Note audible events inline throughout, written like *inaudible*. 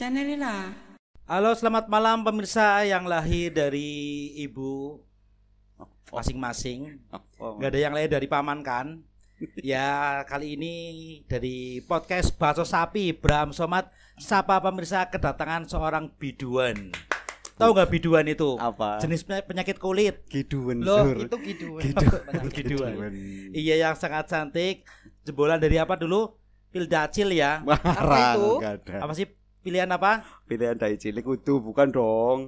channel lah. Halo, selamat malam pemirsa yang lahir dari ibu masing-masing. Oh. Gak ada yang lahir dari paman kan? ya kali ini dari podcast Baso Sapi Bram Somat Sapa pemirsa kedatangan seorang biduan. Tahu nggak biduan itu? Apa? Jenis pe- penyakit kulit. Giduan Loh, Sur. itu giduan. Biduan. Iya yang sangat cantik. Jebolan dari apa dulu? Pildacil ya. Marah, itu? nggak ada. Apa sih pilihan apa? Pilihan dari cilik utuh bukan dong.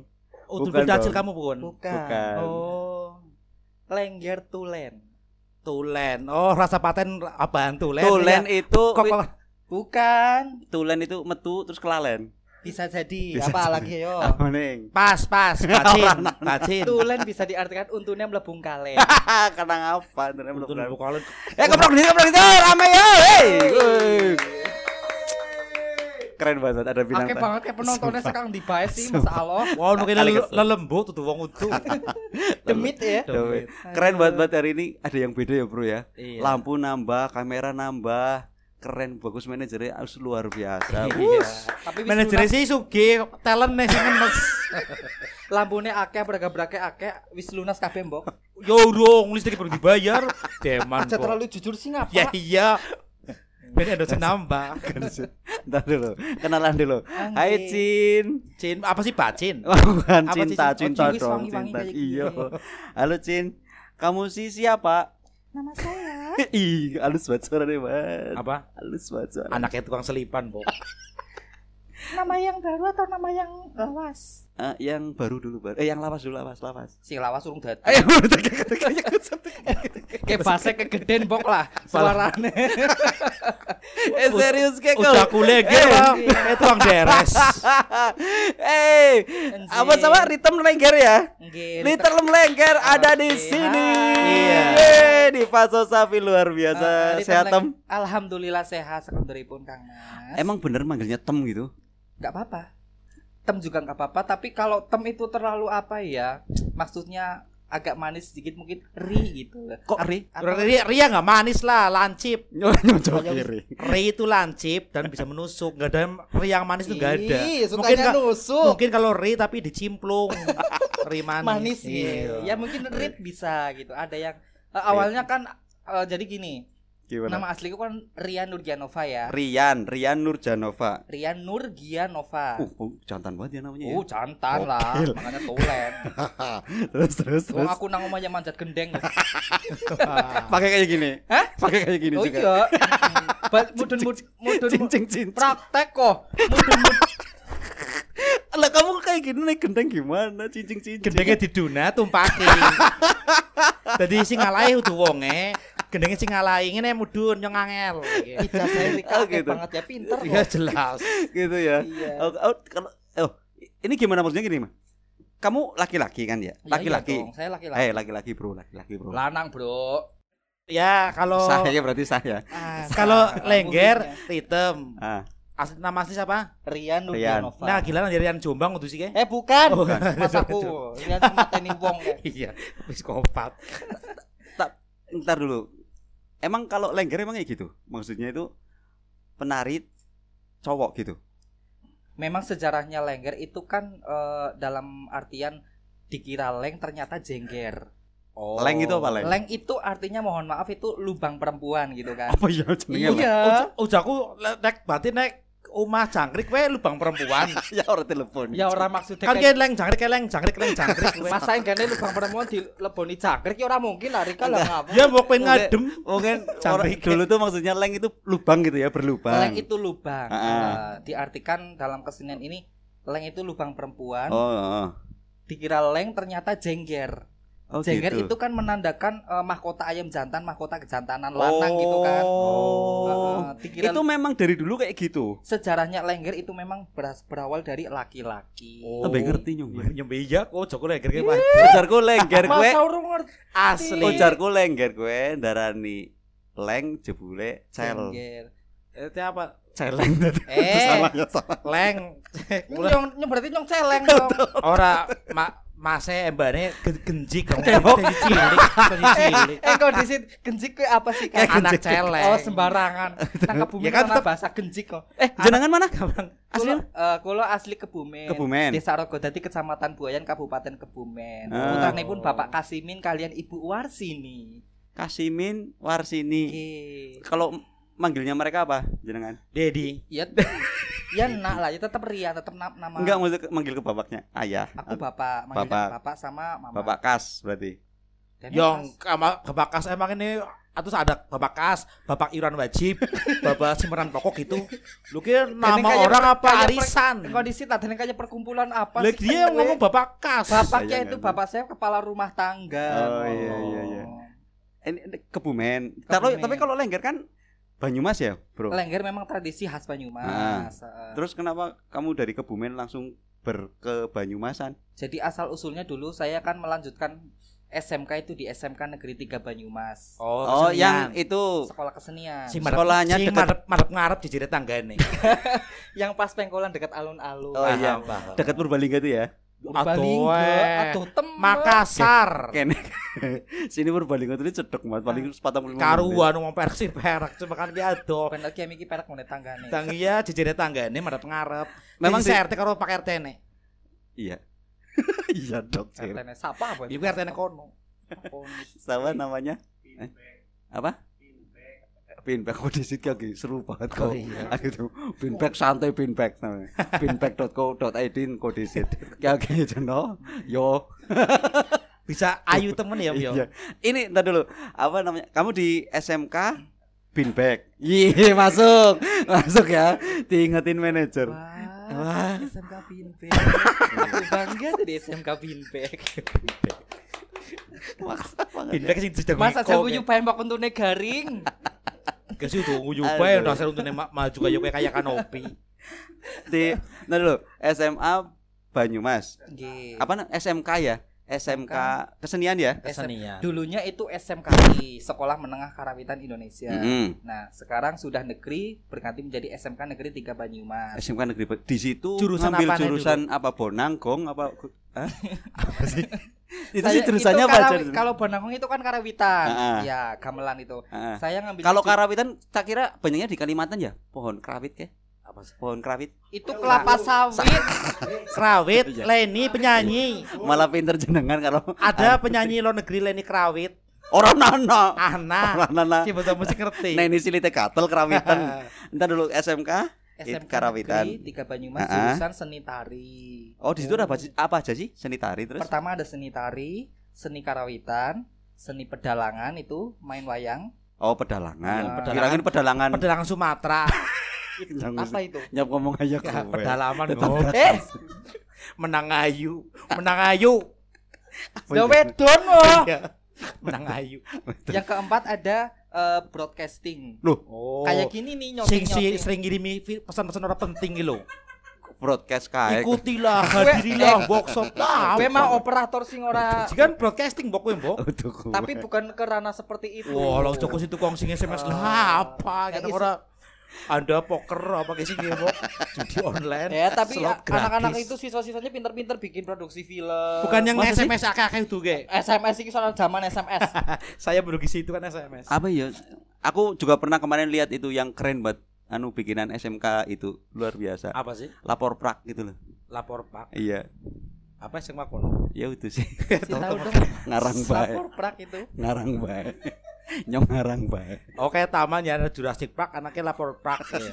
Utul Bukan dong. kamu bukan? Bukan. Bukan. Oh. Lengger tulen. Tulen. Oh, rasa paten apaan tulen? Tulen Ya. itu Kok, wi- kok Bukan. tulen itu metu terus kelalen. Bisa jadi Bisa apa jadi. lagi yo? Apa neng? pas pas *laughs* bacin bacin. Tulen bisa diartikan untunya melebung kalen. *laughs* Karena apa? Utul kelalen. bukan. Eh keprok di sini keprok di sini rame ya. Hey. Keren banget ada bintang. Oke tamu. banget kayak penontonnya sekarang dibayar sih Mas Allah. *laughs* Wow, mungkin lelembut tuh wong *laughs* utuh. Demit ya. Doi. Keren banget banget hari ini ada yang beda ya bro ya. Iya. Lampu nambah, kamera nambah, keren bagus manajernya harus luar biasa. Iya. Tapi Manajernya sih suge, talent nih sih ngenes. *laughs* lambune akeh braga-brake akeh wis lunas kabeh mbok. Yo dong, listrik baru dibayar. Deman Aja terlalu jujur sih ngapa? Ya iya. Ben ada nambah. *laughs* Ntar dulu, kenalan dulu. Hai. Cin. Cin, apa sih bacin? Oh, bukan Apa, cinta, Cin? cinta Oh, Cin, wis dong, cinta. Iya. Halo Cin. Kamu sih siapa? Nama saya. *laughs* Ih, halus banget suaranya, Mas. Apa? Halus banget suara. Anaknya tukang selipan, Bu. *laughs* Nama yang baru atau nama yang lawas? Eh, yang baru dulu, baru. Eh, yang lawas dulu, lawas, lawas. Si lawas urung dadi. Ayo, Kayak bahasa kegeden bok lah suarane. *laughs* eh serius kayak kau. Udah kuleger lah. Eh tukang deres. *laughs* Eh, apa sama Ritem Lengger ya? Nggih. Little Lengger ada di sini. Iya. Di Paso Sapi luar biasa. Eh, Ritem Sehat, Tem? Alhamdulillah sehat sekunderipun Kang Mas. Emang bener manggilnya Tem gitu? nggak apa-apa. Tem juga nggak apa-apa, tapi kalau tem itu terlalu apa ya? Maksudnya agak manis sedikit mungkin ri gitu. Kok ri? apa- Ria, Ria nggak manis lah, lancip. *laughs* Nyocok kiri. Ri itu lancip dan bisa menusuk. Gak ada Ri yang manis itu gak ada. Mungkin sukanya ka- nusuk. mungkin kalau Ri tapi dicimplung. *laughs* Ri manis. manis Iya. ya. Ya mungkin rit bisa gitu. Ada yang eh, awalnya kan eh, jadi gini. Gimana? Nama asliku kan Rian Nurgianova ya. Rian, Rian Nurjanova. Rian Nurgianova. Uh, oh, jantan banget ya namanya ya. Oh, jantan lah, Gokil. makanya tulen. *laughs* terus terus aku nang omahnya manjat gendeng. *laughs* Pakai kayak gini. Hah? Pakai kayak gini Oh juga. iya. Mudun mudun mudun Cincin cincin. praktek kok. Mudun mudun. *laughs* Lah kamu kayak gini naik gendeng gimana? Cincin cincin. Gendengnya diduna tumpaki. Jadi sing ngalahi udah wonge, gendengnya sing ngalahi ngene mudun nyong angel. Ijazah Rika Oh, akeh gitu. banget ya pinter Iya jelas. *laughs* gitu ya. Iya. Oh, oh, kalau oh, ini gimana maksudnya gini, Mas? Kamu laki-laki kan ya? Ya, Laki-laki. iya dong, Saya laki-laki. Eh, laki-laki, Bro, laki-laki, Bro. Lanang, Bro. Ya kalau Saya berarti saya. Ah, kalau lengger ritem. Ah, Asli nama asli siapa? Rian Rian. Nurgianova. Nah, gila dari Rian Jombang udah sih? Eh bukan, Oh, Mas *laughs* aku. Rian cuma teni wong ya. Iya, psikopat. tak ntar dulu. Emang kalau lengger emang kayak gitu? Maksudnya itu penari cowok gitu. Memang sejarahnya lengger itu kan eh, dalam artian dikira leng ternyata jengger. Oh. Leng itu apa leng? Leng itu artinya mohon maaf itu lubang perempuan gitu kan. Apa *laughs* ya jenenge? Iya. Ujaku nek berarti nek omah jangkrik we lubang perempuan. *laughs* ya orang telepon. Ya orang maksudnya kan kayak leng jangkrik kayak leng jangkrik leng jangkrik. Masa yang gane lubang perempuan dileboni jangkrik ya ora mungkin lah Rika lah ngapa. Ya mau pengen ngadem. Mungkin *laughs* orang Jangkrik. dulu tuh maksudnya leng itu lubang gitu ya, berlubang. Leng itu lubang. Eh, diartikan dalam kesenian ini leng itu lubang perempuan. Oh, oh. Dikira leng ternyata jengger. Oh, jengger gitu. itu kan menandakan eh, mahkota ayam jantan, mahkota kejantanan lanang gitu kan. Oh. Eh, dikira Itu memang dari dulu kayak gitu. sejarahnya lengger itu memang beras- berawal dari laki-laki. Oh. Lebih ngerti nyong. Nyembe iya kok joko lengger kayak Pak. Ujarku lengger ngerti Asli. Ujarku lengger gue darani leng jebule cel. jengger. Itu apa? Celeng tadi. Eh. *laughs* salah ya salah. Leng. *laughs* Nyong, nyong berarti nyong celeng dong. Ora ma Mase mbane gen- genjik dong. Jadi cilik, cilik. Eh kok di sini genjik kayak apa sih Kayak Kak? anak celeng. Oh sembarangan. Nang kebumen Ya kan kan tetep- bahasa genjik kok. Eh, jenengan mana? Kulo, Asli? eh, kulo asli Kebumen. Kebumen. Desa Rogo dadi Kecamatan Buayan Kabupaten Kebumen. Ah. Putrane pun Bapak Kasimin kalian Ibu Warsini. Kasimin Warsini. Kalau manggilnya mereka apa jenengan? Dedi. Ya *laughs* ya nak lah, ya tetap Ria, tetap na- nama. Enggak mau manggil ke bapaknya. Ayah. Aku bapak, manggilnya Bapak. bapak. sama mama. Bapak Kas berarti. Dan Yang sama Bapak Kas emang ini atau ada Bapak Kas, Bapak Iran Wajib, *laughs* Bapak Simran Pokok itu. Lu kira nama orang apa arisan? kondisi tadi kayak perkumpulan apa Lagi sih? dia Kan, ngomong gue? Bapak Kas. bapaknya itu bapak saya kepala rumah tangga. Oh, iya, iya, iya. Ini ini Kebumen. Kebumen. tapi kalau Lengger kan Banyumas ya, Bro. Lengger memang tradisi khas Banyumas. Eh, Terus kenapa kamu dari Kebumen langsung ber ke Banyumasan? Jadi asal usulnya dulu saya kan melanjutkan SMK itu di SMK Negeri 3 Banyumas. Oh, yang kesenian. itu Sekolah kesenian. si sekolahnya si dekat- madep ngarep di jere tanggane. *laughs* Yang pas pengkolan dekat alun-alun. Oh, iya. Paham. dekat Purbalingga itu ya. Purbalingga, eh. aduh temen. Makassar. Kene. *laughs* Sini Purbalingga itu cedek banget paling 45 menit. Karuan ngomong Persib perak cuma kan dia ado. Ben lagi yang iki perak ngene tanggane. Tang iya di jere tanggane madep ngarep. Memang Memang di- RT karo Pak RT ne. Iya. *laughs* iya, Dok. Sir. RT-ne sapa apa? Iku RT ne kono. *laughs* Sama namanya? Eh, Apa? Pinback kok di situ lagi seru banget kok. Oh, iya. *laughs* Aku tuh pinback santai pinback namanya. pinback.co.id kode sit. Kayak gitu no. Yo. *laughs* Bisa ayu temen ya, Yo. Iya. Ini entar dulu. Apa namanya? Kamu di SMK Pinback. Iya, *laughs* masuk. Masuk ya. Diingetin manajer. Wah, Wah. SMK Pinbek. Aku bangga tuh di SMK Pinbek. Maksa banget. Pindah sing sedang Masa ngikok, jago ya. nyupain mbak untune garing. Gak sih tuh nguyu bae dasar untuk ma- maju kayak kayak kayak kanopi. Di nah dulu SMA Banyumas. Nggih. Apa? SMK ya? SMK kesenian ya? Kesenian. Dulunya itu SMKI, Sekolah Menengah Karawitan Indonesia. Mm-mm. Nah, sekarang sudah negeri berganti menjadi SMK Negeri 3 Banyumas. SMK negeri di situ Jurusan ngambil jurusan apa bonang gong apa Hah? *laughs* apa sih itu Saya- sih jurusannya apa Karawi- aja Kalau Bonangong itu kan Karawitan. Ah, ah. Ya, gamelan itu. Ah. Saya ngambil kalau karawitan tak kira banyaknya di Kalimantan ya pohon kerawit ke Apa sih? pohon kerawit itu kelapa sawit. *laughs* Krawit, Iya. Leni penyanyi. malah pinter jenengan kalau Ada penyanyi luar negeri Leni Krawit. orang nana Anak. orang nana Si bahasa musik ngerti. nah ini silite katel kerawitan *laughs* entar dulu SMK SMK Karawitan. Negeri 3 Banyumas jurusan seni tari. oh di situ ada apa, apa aja sih seni tari terus Pertama ada seni tari, seni karawitan, seni pedalangan itu main wayang. oh pedalangan Iya, pedalangan. kirain pedalangan Pedalangan Sumatera. *laughs* Yang Apa itu? nyap ngomong aja Ya, kowe. pedalaman oh. Eh, Menang ayu. Menang ayu. *laughs* ya wedon loh. *laughs* Iya. Menang ayu. Yang keempat ada eh, broadcasting. Oh. Kayak gini nih sing nyoti si sering ngirimi pesan-pesan orang penting gitu. broadcast kayak Ikutilah, *laughs* hadirilah workshop. Nah, Gue mah operator sing ora kan broadcasting mbok kowe mbok. Tapi bukan ke ranah seperti itu. Wah, langsung Joko situ kong sing SMS lah apa Kayak gitu ora Anda poker apa kayak sih mbok judi online. Ya, tapi anak-anak itu siswa-siswanya pinter-pinter bikin produksi film. bukan yang sih? SMS akeh-akeh itu, ge. SMS ini soal zaman SMS. *laughs* Saya baru gisi itu kan SMS. apa ya aku juga pernah kemarin lihat itu yang keren banget anu bikinan SMK itu luar biasa Apa sih? lapor prak gitu loh Lapor Pak. iya Apa sih makono? ya itu sih Si tahu dong. ngarang bae Lapor prak itu. ngarang bae nyong ngarang bae Oke, taman ya ada Jurassic Park, anaknya lapor Park ya.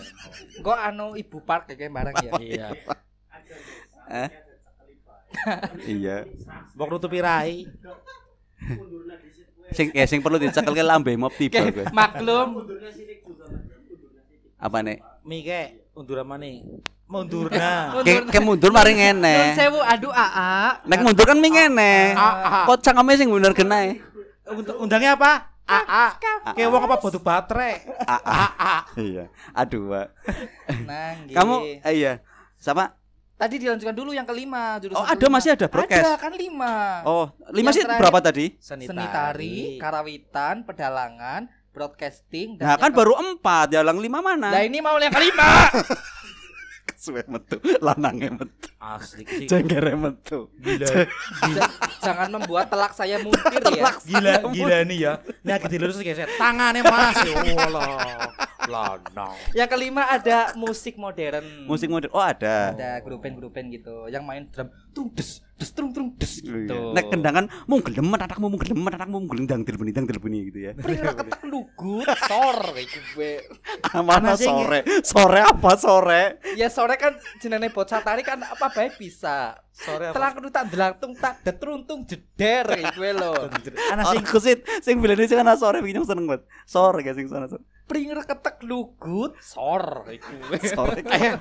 Gue anu ibu park kayak barang ya. Iya. eh iya Mbok nutupi rai. sing eh, sing perlu dicekel ke lambe mob tiba gue Kayak maklum. apa nih Mike, undur mana nih? Mundurna. ke, ke mundur mari Nun ngene sewu aduh aa. nek mundur kan mi ngene kok cangkeme sing bener kena Und- Undangnya apa? AA. Kayak wong apa batu baterai. AA. iya aduh Pak. Nah, *laughs* kamu eh, iya sama tadi dilanjutkan dulu yang kelima jurusan Oh, ada, kelima. masih ada broadcast? Ada kan lima. oh lima Yang sih terakhir- berapa tadi Seni, Seni tari, karawitan, pedalangan, broadcasting Nah yang kan baru empat, jalan lima mana? Nah, ini mau yang kelima. *laughs* Suwe metu, lanange metu, Asli sih. jenggere metu. Gila. Ja- jangan membuat telak saya mungkir ya. Gila, gila nih ya. Nah, gitu lurus kayak tangannya Mas. Ya Allah. Lanang. Yang kelima ada musik modern. Musik modern. Oh, ada. ada grupen-grupen gitu yang main drum tung des des tung tung des gitu. Nek kendangan mung gelemet anakmu mung gelemet anakmu mung gelendang dilbeni dang dilbeni gitu ya. Pring ketek lugut sor kayak gue. Mana Masih nge- sore? Sore apa sore? Ya sore kan jenenge bocah tari kan apa baik bisa. Sore Telah kudu tak delantung tak detruntung jeder kayak gue lo. Anak sing Aku sih sing bilane sing ana sore wingi seneng banget. Sore guys sing sana sore. Pring ra ketek lugut sor kayak gue. Sore. Eh,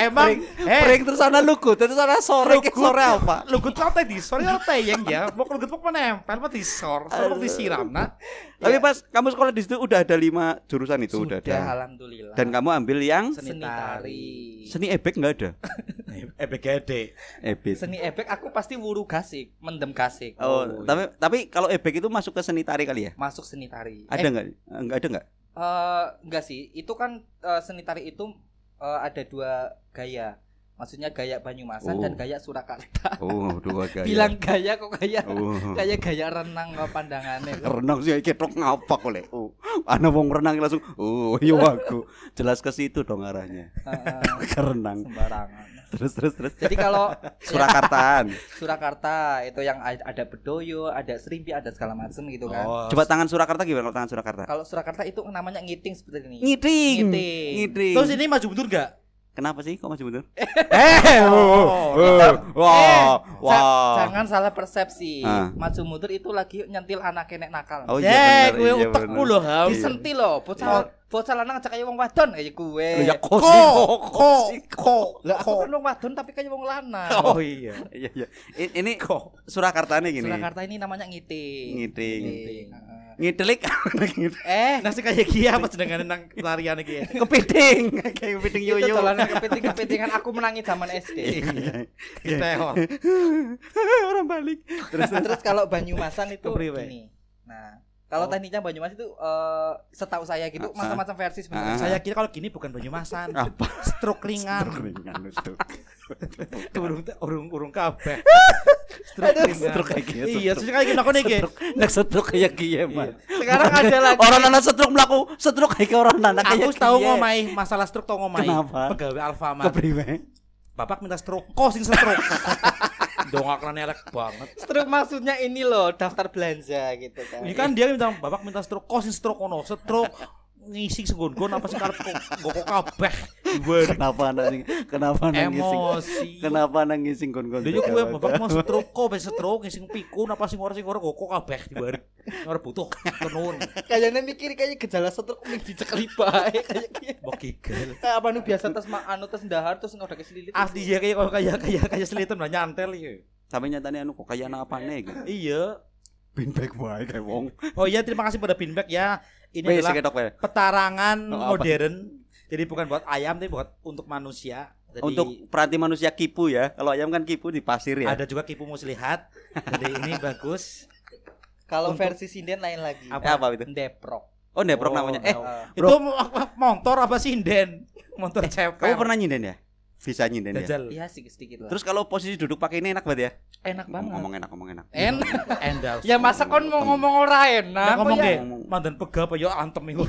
emang eh Pring terus ana lugu, terus ana sore. Ki Sore apa? lugut kau tadi sore orang tayang ya mau lugut mau menempel mau disor sore mau disiram nah Tapi pas kamu sekolah di situ udah ada lima jurusan itu udah Sudah ada. alhamdulillah. Dan kamu ambil yang Seni seni tari. seni ebek nggak ada? *laughs* eh gede Ebek. Seni ebek aku pasti wuru gasik, mendem gasik. Oh, tapi tapi kalau ebek itu masuk ke seni tari kali ya? Masuk seni tari. Ada Eh, nggak? Enggak ada nggak? Eh, enggak sih, itu kan eh, seni tari itu eh, ada dua gaya. Maksudnya gaya Banyumasan Oh. dan gaya Surakarta. Oh, dua *laughs* gaya. Bilang gaya kok gaya Oh. kayak gaya renang kok pandangannya. renang sih ketok ngapak oleh. Oh, ana wong renang langsung. Oh, iya aku. Jelas ke situ dong arahnya. Heeh, *laughs* Ke renang. sembarangan. *laughs* Terus terus terus. Jadi kalau Surakartaan. *laughs* Surakarta itu yang ada bedoyo, ada serimpi, ada segala macam gitu kan. oh Coba tangan Surakarta gimana kalau tangan Surakarta? Kalau Surakarta itu namanya ngiting seperti ini. Ngiting. Ngiting. Ngiting. terus ini maju mundur gak Kenapa sih kok masih mundur? *laughs* eh Oh, Eh, Wah, ja- wah. jangan salah persepsi. Ah. Maju mundur itu lagi nyentil anak kenek nakal. Oh iya bener. gue iya utekmu bener. loh Disentil loh, bocah bocah lanang ajak kayak wong wadon kayak gue. Loh, Ya kok kok kok Lah aku kok kan wong wadon tapi kayak wong lanang. oh *laughs* iya Iya iya. Ini kok Surakartanya gini. Surakarta ini namanya ngiting. Ngiting. Heeh. Ngidelik. *laughs* Eh, nasi kayak kia apa *laughs* sedangkan nang larian iki ya Kepiting. Kayak kepiting itu yoyo. dolanan kepiting-kepitingan aku menangi zaman SD. Teor. Orang balik. Terus terus kalau Banyumasan itu gini. Nah, kalau tekniknya Banyumas itu eh, setahu saya gitu Ah, macam-macam versi sebenarnya. ah. saya kira kalau gini bukan Banyumasan Apa? stroke ringan Ringan itu. *laughs* urung urung urung kabeh Aduh, Stroke kayak gitu. iya terus kayak gini aku nih Stroke. Nek stroke kayak kiye, Man. Sekarang ada lagi Orang anak stroke melaku stroke kayak orang anak kayak aku tahu ngomai masalah stroke tau ngomai Kenapa? pegawai Alfamart Kepriwe? bapak minta stroke kok sing stroke *laughs* dongaknya elek banget stroke maksudnya ini loh daftar belanja gitu kan. ini kan dia minta bapak minta stroke kok sing stroke ono stroke ngisi segon-gon apa sih karep kok kok kabeh. Kenapa nangis? Kenapa nangis? emosi Kenapa nangis sing gon-gon? Lha yo kowe bapak mau stroke kok ben stroke sing pikun apa sing ora sing ora kok kabeh dibar. Ora butuh tenun. Kayaknya mikir kayak gejala stroke ning dicekeli bae kayak gitu. Mbok gigel. Kayak apa nu biasa tes anu tes dahar terus ngoda keselilit. Asli ya kayak kayak kayak kayak selitan lah nyantel iki. Sampai nyatanya anu kok kayak apa nih gitu. Iya. Pinback wae kayak wong. Oh iya terima kasih pada Binback ya. Ini Wes adalah ketok wae. petarangan Oh, apa? modern. Jadi bukan buat ayam tapi buat untuk manusia. Jadi Untuk peranti manusia kipu ya. Kalau ayam kan kipu di pasir ya. ada juga kipu muslihat. Jadi ini bagus. Kalau Untuk- versi sinden lain lagi. Eh, apa itu? Deprok. Oh, neprok Oh, namanya. Eh, Heeh. Itu mo- motor apa sinden? Motor cewek. kamu pernah nyinden ya? Bisa nyinden ya? Iya sedikit sedikit lah. Terus kalau posisi duduk pakai ini enak banget ya? enak banget. Ngomong enak, ngomong enak. Enak. *laughs* Endal. Ya masa kon mau ngomong ora enak. Nah, ngomong ya? ge, mandan pega apa yo antem iku.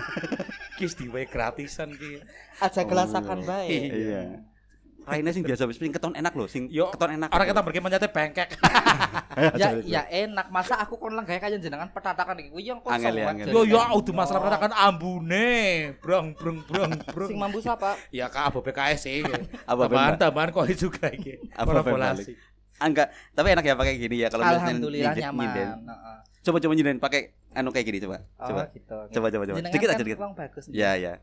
*laughs* Kis diwe gratisan ki. Aja gelasakan Oh, bae. Iya. Raine sing biasa wis sing keton enak loh, sing Yo keton enak. Orang kita pergi menyate bengkek. *laughs* ya ya enak. Masa aku kon lenggah kayak jenengan petatakan iki. Kuwi yang ya, angel. Yo jadi yo kan. udah masalah peratakan ambune. Brong brong brong brong. Sing mambu siapa? Ya kak Abo PKS sih. *laughs* Abo tambahan Pemba. tambahan kok juga iki. Kolaborasi. Ah, Enggak, tapi enak ya pakai gini ya kalau misalnya Alhamdulillah nyaman. Coba coba nyinden pakai anu kayak gini coba. Oh, Coba. gitu. Coba coba coba. Jenengan Dikit kan aja dikit. Wong bagus. Ya ya.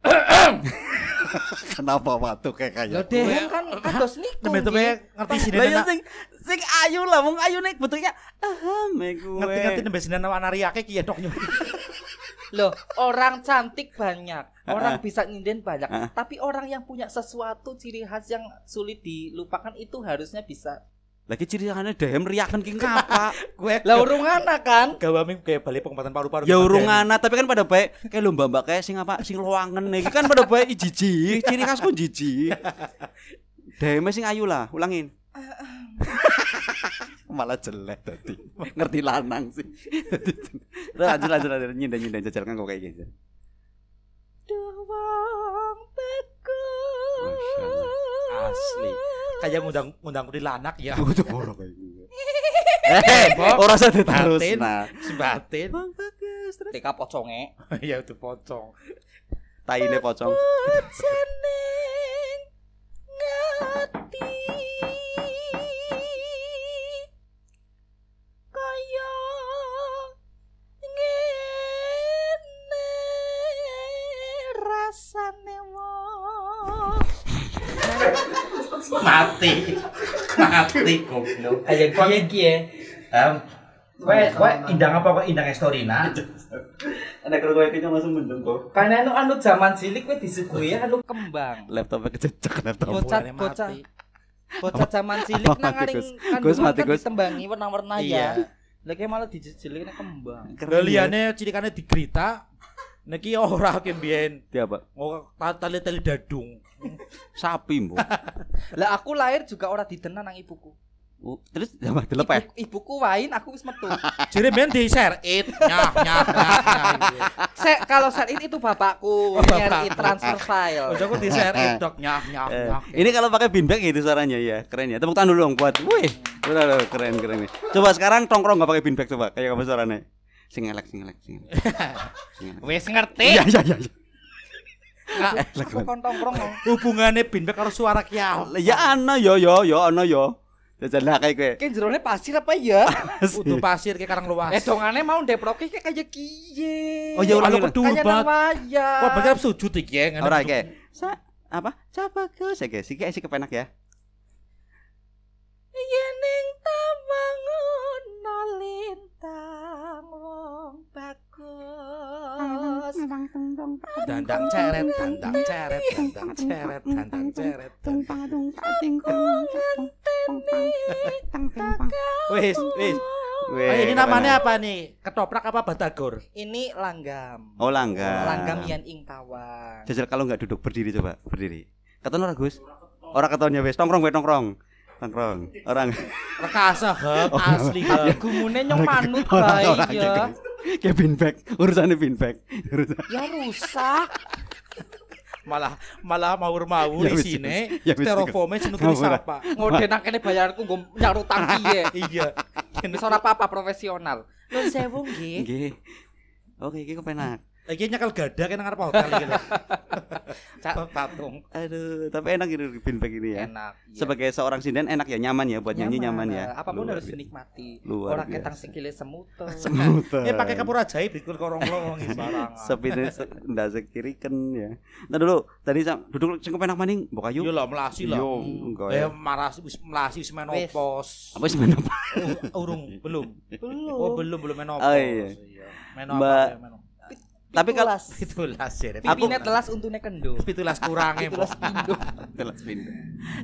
*coughs* *coughs* *coughs* *laughs* Kenapa waktu kayak kayak Lo dehem kan kados niku. Temen-temen ngerti sini Lah ya sing sing ayu lah, wong ayu nek bentuknya ah me gue. Ngerti-ngerti nembe sini nama anariake ki ya dok nyo. *laughs* Loh, orang cantik banyak, orang bisa nyinden banyak, tapi orang yang punya sesuatu ciri khas yang sulit dilupakan itu harusnya bisa Lagi ciri khasnya dehem riakan ki ngapa? Gue Lah urung anak kan? gawe ming kayak balik pengobatan paru-paru. ya urung badan. ana, tapi kan pada baik kayak lomba mbak kayak sing apa sing loangen iki kan pada baik jiji, ciri khasku jiji. *laughs* Dehem sing ayu lah, ulangin. *laughs* Malah jelek tadi. Ngerti lanang sih. lanjut lanjut lanjut nyindan nyindan jajal kan kok kayak gitu. Doang Masya Asli. Kayak ngundang ngundang lanak ya. Udah ora kayak gitu. Eh, ora usah diterus. Batin. Nah, Sebatin. Bang bagus terus TK poconge. *laughs* ya itu pocong. taine pocong. Jeneng ngati kaya ngene rasane wong Mati. Mati goblok. kayak kiye kiye Em, kowe kowe indang apa kok indang Estorina? Ada kerja kayaknya langsung mendung kok. karena anu anu zaman cilik kowe disuguhi anu kembang Laptopnya kececek laptop. Bocah. mati. bocah zaman cilik nang kandungan Gus, mati, kan Gus. ditembangi warna-warna Iya. ya lagi malah dijejeliknya kembang Lah liyane cirikane digrita. Niki ora ki mbiyen. Dia apa? Oh, tali-tali dadung. Sapi, Mbok. *laughs* lah aku lahir juga ora ditenan nang ibuku Oh, terus sama dilepeh. Ibu- ibuku wain aku wis metu *laughs* Jere mbiyen di share it. Nyah nyah nyah. kalau saat ini itu bapakku Oh, nyari bapakku. transfer file. Udah aku di share it dok *laughs* nyah nyah Eh, nyah. ini kalau pakai beanbag gitu suaranya ya, keren ya. Tepuk tangan dulu dong buat. Wih, udah, udah, keren keren nih. Coba sekarang tongkrong nggak pakai beanbag coba, kayak apa suaranya? Sing elek, sing elek, sing elek. Sing elek. Wes ngerti. Iya, iya, iya. Aku banget. kon tongkrong no. hubungannya beanbag karo suara kiau. Ya ana yo yo yo ana yo. Jajan lah kayak gue. Ki jerone pasir apa ya? *laughs* Utuh pasir kayak karang luas. eh dongane mau deproke kayak kayak kiye. Oh, ya ulang. kedul Kayak banget. Kok bakal sujud iki ya? Ora duduk. kayak sa apa? Coba ya guys. Iki sih kepenak ya. Yening tabangun lintang wong bagus. Dandang ceret, dandang ceret, dandang ceret, dandang ceret. Wis, wis. Weh, Oh, ini namanya apa nih? Ketoprak apa batagor? Ini langgam. Oh, langga. Langgam yan ing tawang. Jajal kalau nggak duduk berdiri coba, berdiri. Keton ora Gus? Ora ketonnya wis, nongkrong wis nongkrong. Nongkrong. Orang Rekasa hep, *laughs* asli hep. Gumune nyong manut orang bae ya. Kayak beanbag, urusannya beanbag. Urusan. Ya rusak. Malah malah mawur-mawur Ya isine ya wis. styrofoamnya jenut Ngawur. siapa? Ngode nang kene bayarku nggo nyarutang piye. *laughs* Iya. Wis ora apa-apa profesional. Nun sewu nggih. Nggih. Oke, iki kepenak. Lagi nyekel gada kan ngarep hotel gitu. *laughs* Cak. patung. Aduh, tapi enak gitu beanbag ini ya. Enak. iya. Sebagai seorang sinden enak ya, nyaman ya buat nyanyi nyaman ya. Apa pun Luar harus dinikmati. Luar Ora biasa. ketang sikile semute. *laughs* Semutan. Ini pakai kapur ajaib di korong lowong sembarangan. *laughs* Sepine se- ndak sekiriken ya. Nah dulu tadi sam- duduk sing kepenak maning mbok ayu. Yo lah melasi lah. Yo, enggak Eh ya. maras wis melasi wis menopause. Apa sih menapa? Oh, urung belum. Belum. Oh belum belum menopause. Oh, iya. Menopause. Ya. Tapi kalau Pitulas ya. Pipine telas untune kendo. Pitulas kurangnya *laughs* Pitulas pindo. *laughs* telas pindah.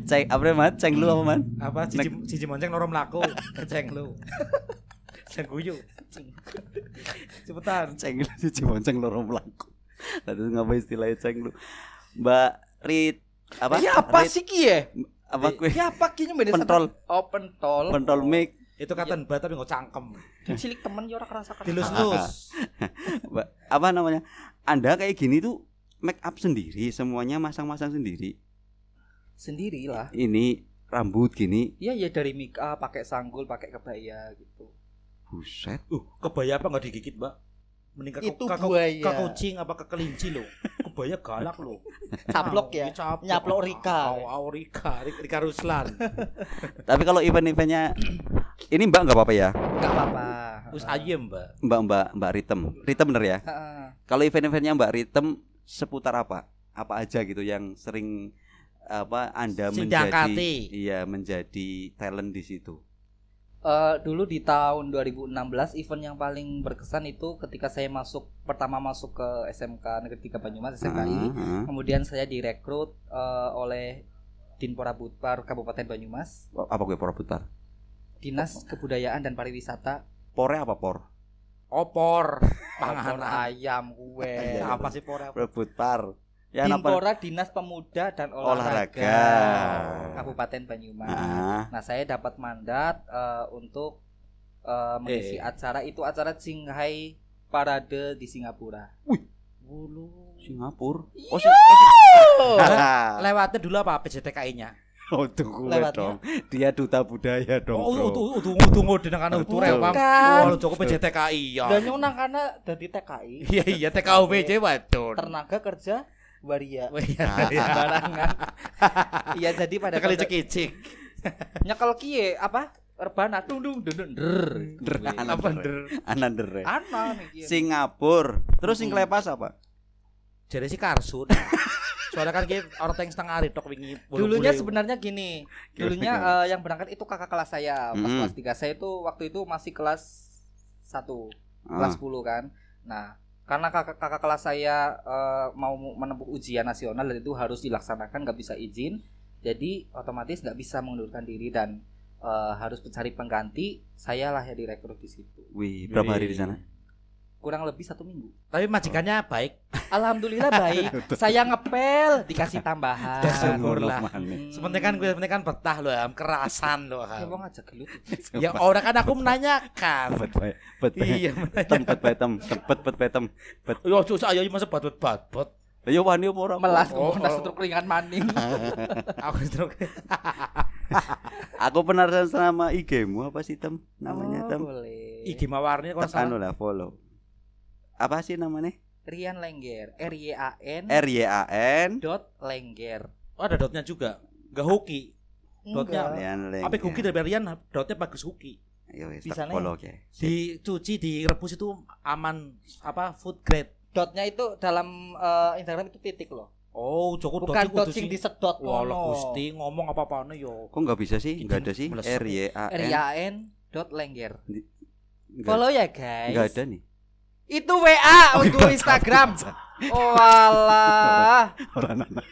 Ceng apa mat? Ceng lu apa man? apa cici cici monceng norom laku ceng lu *laughs* ceng guyu cepetan Ceng lu si cibonceng loro mlaku. Lalu ngapa istilahnya ceng lu? Mbak Rit apa? Ya apa Rit- sih ki ya? Apa kue? Ya apa ki nyembene Pentol. Oh pentol. Pentol mic. Itu kata mbak tapi nggak cangkem Cilik temen ya ora kerasa kerasa. dilus-lus Mbak, apa namanya? Anda kayak gini tuh make up sendiri, semuanya masang-masang sendiri. Sendirilah. Ini rambut gini, Iya ya dari make up, pakai sanggul, pakai kebaya gitu. buset. uh kebaya apa nggak digigit mbak mending Itu buaya. ke kucing apa ke kelinci lo kebaya galak lo Caplok ya? Nyaplok Rika. oh, Rika Rika, Rika Ruslan Tapi kalau event-eventnya ini Mbak nggak apa-apa ya? Enggak apa-apa. Us ayem mbak Mbak Mbak Mbak Ritem. Ritem bener ya? Heeh. Kalau event-eventnya Mbak Ritem seputar apa? Apa aja gitu yang sering apa Anda Sing menjadi iya menjadi talent di situ. Eh, dulu di tahun 2016 event yang paling berkesan itu ketika saya masuk pertama masuk ke SMK Negeri 3 Banyumas SMKI. Heeh. Kemudian saya direkrut eh, oleh Dinpora Budpar Kabupaten Banyumas. Apa gue pora putar? Dinas Kebudayaan dan Pariwisata Pore apa por? Opor, Opor panganan. ayam kue. Apa sih por? apa? Rebut par. Ya? Dimpora Dinas Pemuda dan Olahraga, Olahraga. Kabupaten Banyumas. Ah. Nah, saya dapat mandat eh, untuk eh, mengisi Eh. acara itu acara Shanghai Parade di Singapura. Singapura. Iya. Oh, si- oh, si- Lewatnya dulu apa PJTKI-nya? *laughs* Oh, Lewatnya. dong. Dia duta budaya dong, Oh, bro. utu utu utu ngode dengan Betul. rewang. Bukan. Wah, cukup PJTKI ya. Dan nyunang karena dari TKI *laughs* Iya iya TKUPJ waduh. tenaga kerja waria iya, Ah, iya. barangan. Iya jadi pada Kali cekicik. *laughs* nyekel kie apa rebana dung dung dung dung der? Anander ya. ana nih kie. Singapura. Terus sing Hmm. klepas apa? Jadi si Karsun. Soalnya kan dia orang yang setengah hari tok wingi. Dulunya sebenarnya gini. Dulunya eh, yang berangkat itu kakak kelas saya, pas Mm. kelas 3. Saya itu waktu itu masih kelas 1, Ah. kelas 10 kan. Nah, karena kakak kakak kelas saya eh, mau menempuh ujian nasional dan itu harus dilaksanakan nggak bisa izin. Jadi otomatis nggak bisa mengundurkan diri dan eh, harus mencari pengganti. Saya lah yang direkrut di situ. Wih, berapa hari di sana? Kurang lebih satu minggu. Tapi majikannya baik. Alhamdulillah baik. *laughs* saya ngepel dikasih tambahan. Syukurlah. Hmm. Sepenting kan gue sepenting kan betah loh, am kerasan loh. Ya Ham. wong aja gelut. *laughs* Ya orang kan aku menanyakan. Bet bae, bet bae. Iya Tem, bet bae tem, bet bet bae tem. Bet. Yo susah ayo masa batut batut. Lah yo wani apa ora? Melas Oh, oh, oh. truk ringan maning. *laughs* Aku stroke. Aku penasaran sama IG-mu apa sih tem? Namanya Oh, tem. boleh. Iki mawarni kalau Anu lah follow. Apa sih namanya? Rian Lengger. R Y A N R Y A N dot Lengger. Oh ada dotnya juga. Gak hoki. Dotnya Enggak. Apa hoki dari Rian dotnya bagus hoki. Yo wis Di tak sana follow ya. Dicuci, direbus itu aman apa food grade. Dotnya itu dalam eh, Instagram itu titik loh. Oh, cukup Bukan dotnya dot kudu sing disedot ngono. Gusti ngomong apa-apane yo. Kok nggak bisa sih? Iki Nggak ada sih. R Y A R N. Y A N dot Lengger. Follow ya guys. Nggak ada nih. Itu WA untuk Instagram. Oh alah. Orang anak.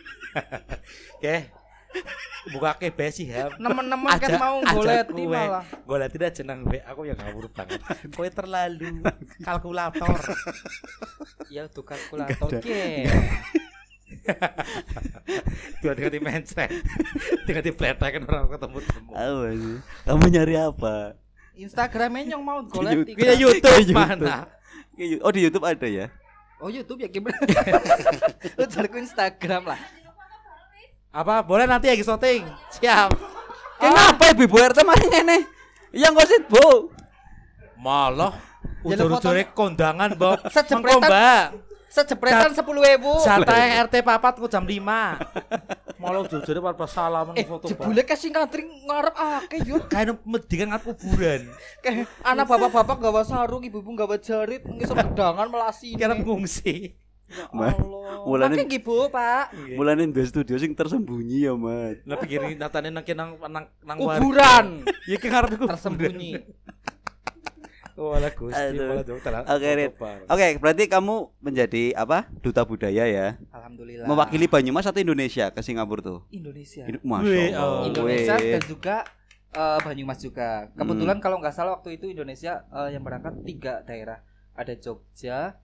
Oke. Buka ke besi ya. Nemen-nemen kan Aja- mau kue. malah. Golek tidak jeneng be aku yang ngawur banget. *laughs* Kowe terlalu kalkulator. *laughs* Ya tuh kalkulator ke. *laughs* Dua tiga di mencret. Tiga di kan orang ketemu temu. Apa sih? Kamu nyari apa? Instagramnya yang mau goleti. Kita? YouTube YouTube. mana? Oh di YouTube ada ya? Oh YouTube ya gimana? Lu *laughs* cari ku Instagram lah. Apa boleh nanti ya syuting? Siap. Kenapa ibu ibu RT malah ngene? Yang gosit bu. Malah Ya, ujur-ujure kondangan, Mengko, Mbak. Sejepretan sepuluh ribu. Santai RT papat ku jam 5. Malah ujur-ujure pas salaman Eh, foto. jebule kasih ngantri ngarep akeh yo. *laughs* kayak medingan ngarep kuburan. Kayak anak bapak-bapak gawa sarung, ibu-ibu gawa jarit, ngisep gedangan melasi. Kira ngungsi. Mas, Allah. mulane- Pakai ibu, Pak. Mulane di studio sing tersembunyi ya, Mat. Lah pikirin natane nang nang nang. Kuburan *laughs* Ya ki ngarep kuburan. tersembunyi. Walah Gusti, Aduh. malah jauh telan. Oke, Rit. Oke, berarti kamu menjadi apa? Duta budaya ya. Alhamdulillah. Mewakili Banyumas atau Indonesia ke Singapura tuh? Indonesia. Ini- Masya Allah. oh. Indonesia dan juga eh, Banyumas juga. Kebetulan kalau nggak salah waktu itu Indonesia eh, yang berangkat tiga daerah. Ada Jogja,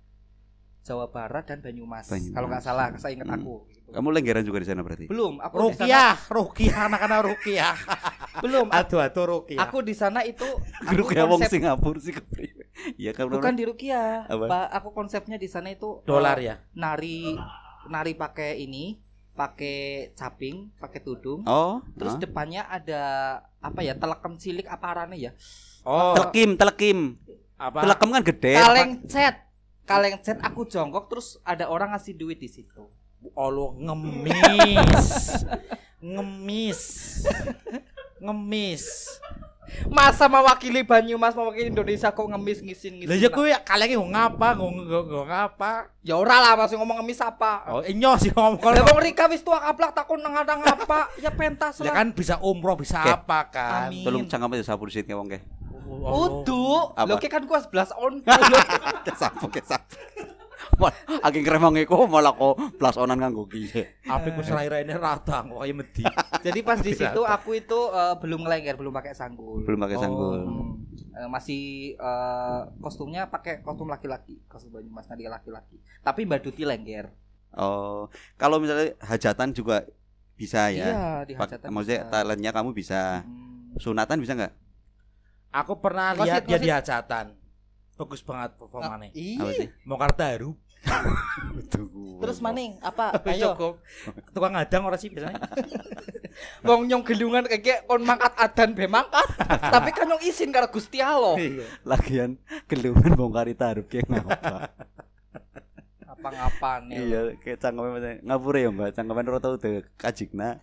Jawa Barat dan Banyumas. Banyumas. Kalau nggak salah, saya ingat Hmm. aku. gitu. Kamu lenggeran juga di sana berarti? Belum, aku sana Rukiah, Rukiah anak-anak Rukiah. *laughs* belum. Aduh aduh Rukiah. Aku di sana itu aku Grup ya wong konsep- Singapura sih. Iya kan bukan di Rukia. Apa? Pak, aku konsepnya di sana itu dolar eh, ya. nari nari pakai ini, pakai caping, pakai tudung. Oh, Terus ah. depannya ada apa ya? Telekem cilik apa arane ya? Oh, telekim, telekim. apa? Telekem kan gede. Kaleng cet. Kaleng cet aku jongkok terus ada orang ngasih duit di situ. Allah ngemis. ngemis. Ngemis. Masa mewakili Banyumas, mewakili Indonesia kok ngemis ngisin ngisin. Lah ya kuwi kalenge nggo ngapa, nggo nggo ngapa? Ya ora lah masih ngomong ngemis apa. Oh, inyo sih ngomong Lah kalau wong Rika wis tua kaplak takon nang ada ngapa? Ya pentas ya lah. kan bisa umroh, bisa apa kan? Amin. Tolong cangkem aja sapu disit wong ke. Udu, Apa? lo kan gua 11 on. *laughs* Sapu ke sapu. Aking kremang iku malah kok plus onan nganggo kiye. Ape ku selai-raine rata kok kaya medi. *laughs* Jadi pas di situ aku itu eh, belum ngelengker, belum pakai sanggul. Belum pakai Oh. sanggul. Hmm. Eh, masih eh, kostumnya pakai kostum laki-laki, kostum Banyumas Nadia laki-laki. Tapi baduti lengger. Oh, kalau misalnya hajatan juga bisa ya. Iya, di hajatan. Maksudnya bisa. talentnya kamu bisa. Hmm. Sunatan bisa nggak? Aku pernah Wasit, lihat dia wasit. di hajatan. Bagus banget performane. Ih, Apa sih? Mokar Daru. *laughs* terus maning apa? Ayo. Cukup. Tukang ngadang ora sih biasanya? *laughs* Wong nyong gelungan kayak kon mangkat adan be mangkat. *laughs* Tapi kan nyong izin karo Gusti Allah. Iya. Lagian gelungan bongkar taruh kayak ngapa? Apa-ngapan ya. iya, kayak cangkeme macam- ngapure ya, Mbak. Cangkeman ora tau te kajikna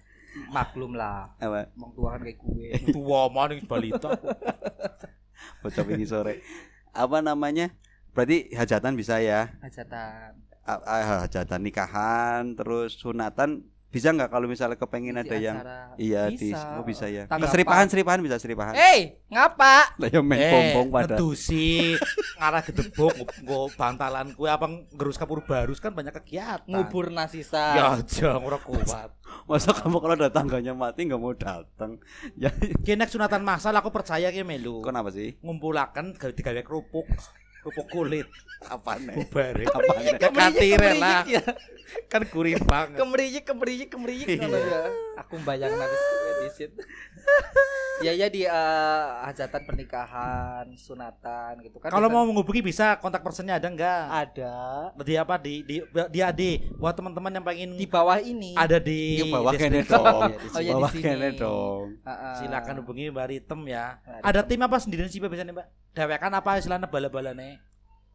Maklum lah. apa Wong tua kan kayak gue. *laughs* Tua maning balita. *laughs* bocah ini sore. Apa namanya? Berarti hajatan bisa ya? Hajatan. A- a- hajatan nikahan, terus sunatan bisa nggak kalau misalnya kepengen Isi ada yang iya di Bisa. oh, bisa ya. Tanggapan. Seripahan seripahan bisa seripahan. Eh, ngapa? Lah ya main pompong pada. ngedusi *laughs* ngarah gedebok nggo bantalan kue apa ngerus kapur barus kan banyak kegiatan. Ngubur nasisa. Ya aja ora kuat. Masa kamu kalau ada tangganya mati nggak mau datang? *laughs* Ya, Ki nek sunatan masal aku percaya ki melu. kenapa sih? Ngumpulaken gawe digawe kerupuk. Kerupuk kulit. Apa nih? Bubare. Apa nih? Katire lah. ya. Kan gurih banget. Kemriyik, kemriyik, kemriyik Iya. ngono ya. Aku bayang habis di situ. Ya ya di eh, hajatan pernikahan, sunatan gitu kan. Kalau mau menghubungi bisa kontak personnya ada enggak? ada Di apa di di di AD buat teman-teman yang pengen di bawah ini. ada di Di bawah kene deskripsi. dong. Iya, di Oh, sini. ya, di Bawah sini. kene dong. Silakan hubungi Mbak Ritem ya. Mbak Ada tim apa sendirian sih biasanya Mbak? Dewekan apa istilahnya bala-balane?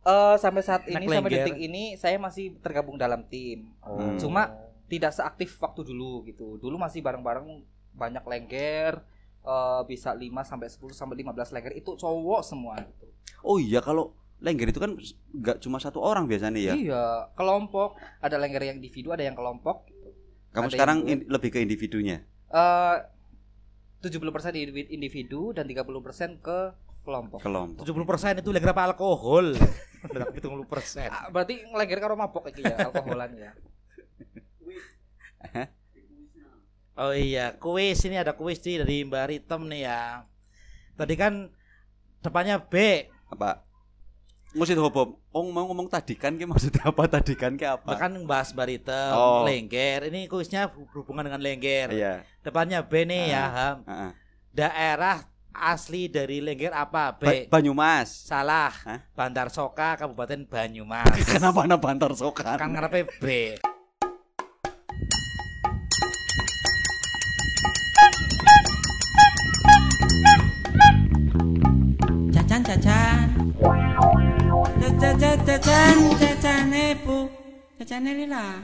Eh, sampai saat Nek ini sampai lengger. detik ini saya masih tergabung dalam tim. Hmm. Cuma tidak seaktif waktu dulu gitu. Dulu masih bareng-bareng banyak lengger eh, bisa 5 sampai 10 sampai 15 lengger itu cowok semua gitu. Oh iya kalau lengger itu kan nggak cuma satu orang biasanya ya. Iya, kelompok ada lengger yang individu, ada yang kelompok gitu. Kamu Ada sekarang yang in- lebih ke individunya. Eh 70% individu, individu dan 30% ke kelompok. Kelompok. 70% itu lagi apa alkohol. *laughs* Udah 70%. Ah, Berarti lengger karo mabok iki ya, alkoholan ya. *laughs* Oh iya, kuis ini ada kuis nih dari Mbak Ritem nih ya. Tadi kan depannya B. Apa? Mesti hobom. Oh mau ngomong tadikan ki maksudnya apa tadikan ki apa? Bahkan bahas Mbak Ritem, Oh. lengger. Ini kuisnya berhubungan dengan lengger. Iya. Depannya B nih ya, Ham. Heeh. Daerah asli dari lengger apa? B. Ba- Banyumas. Salah. Hah? Bantar Soka, Kabupaten Banyumas. *laughs* Kenapa ana bantar sokan? kan ngarepe B. 咋咋？咋咋咋咋咋？咋那不？咋那哩啦？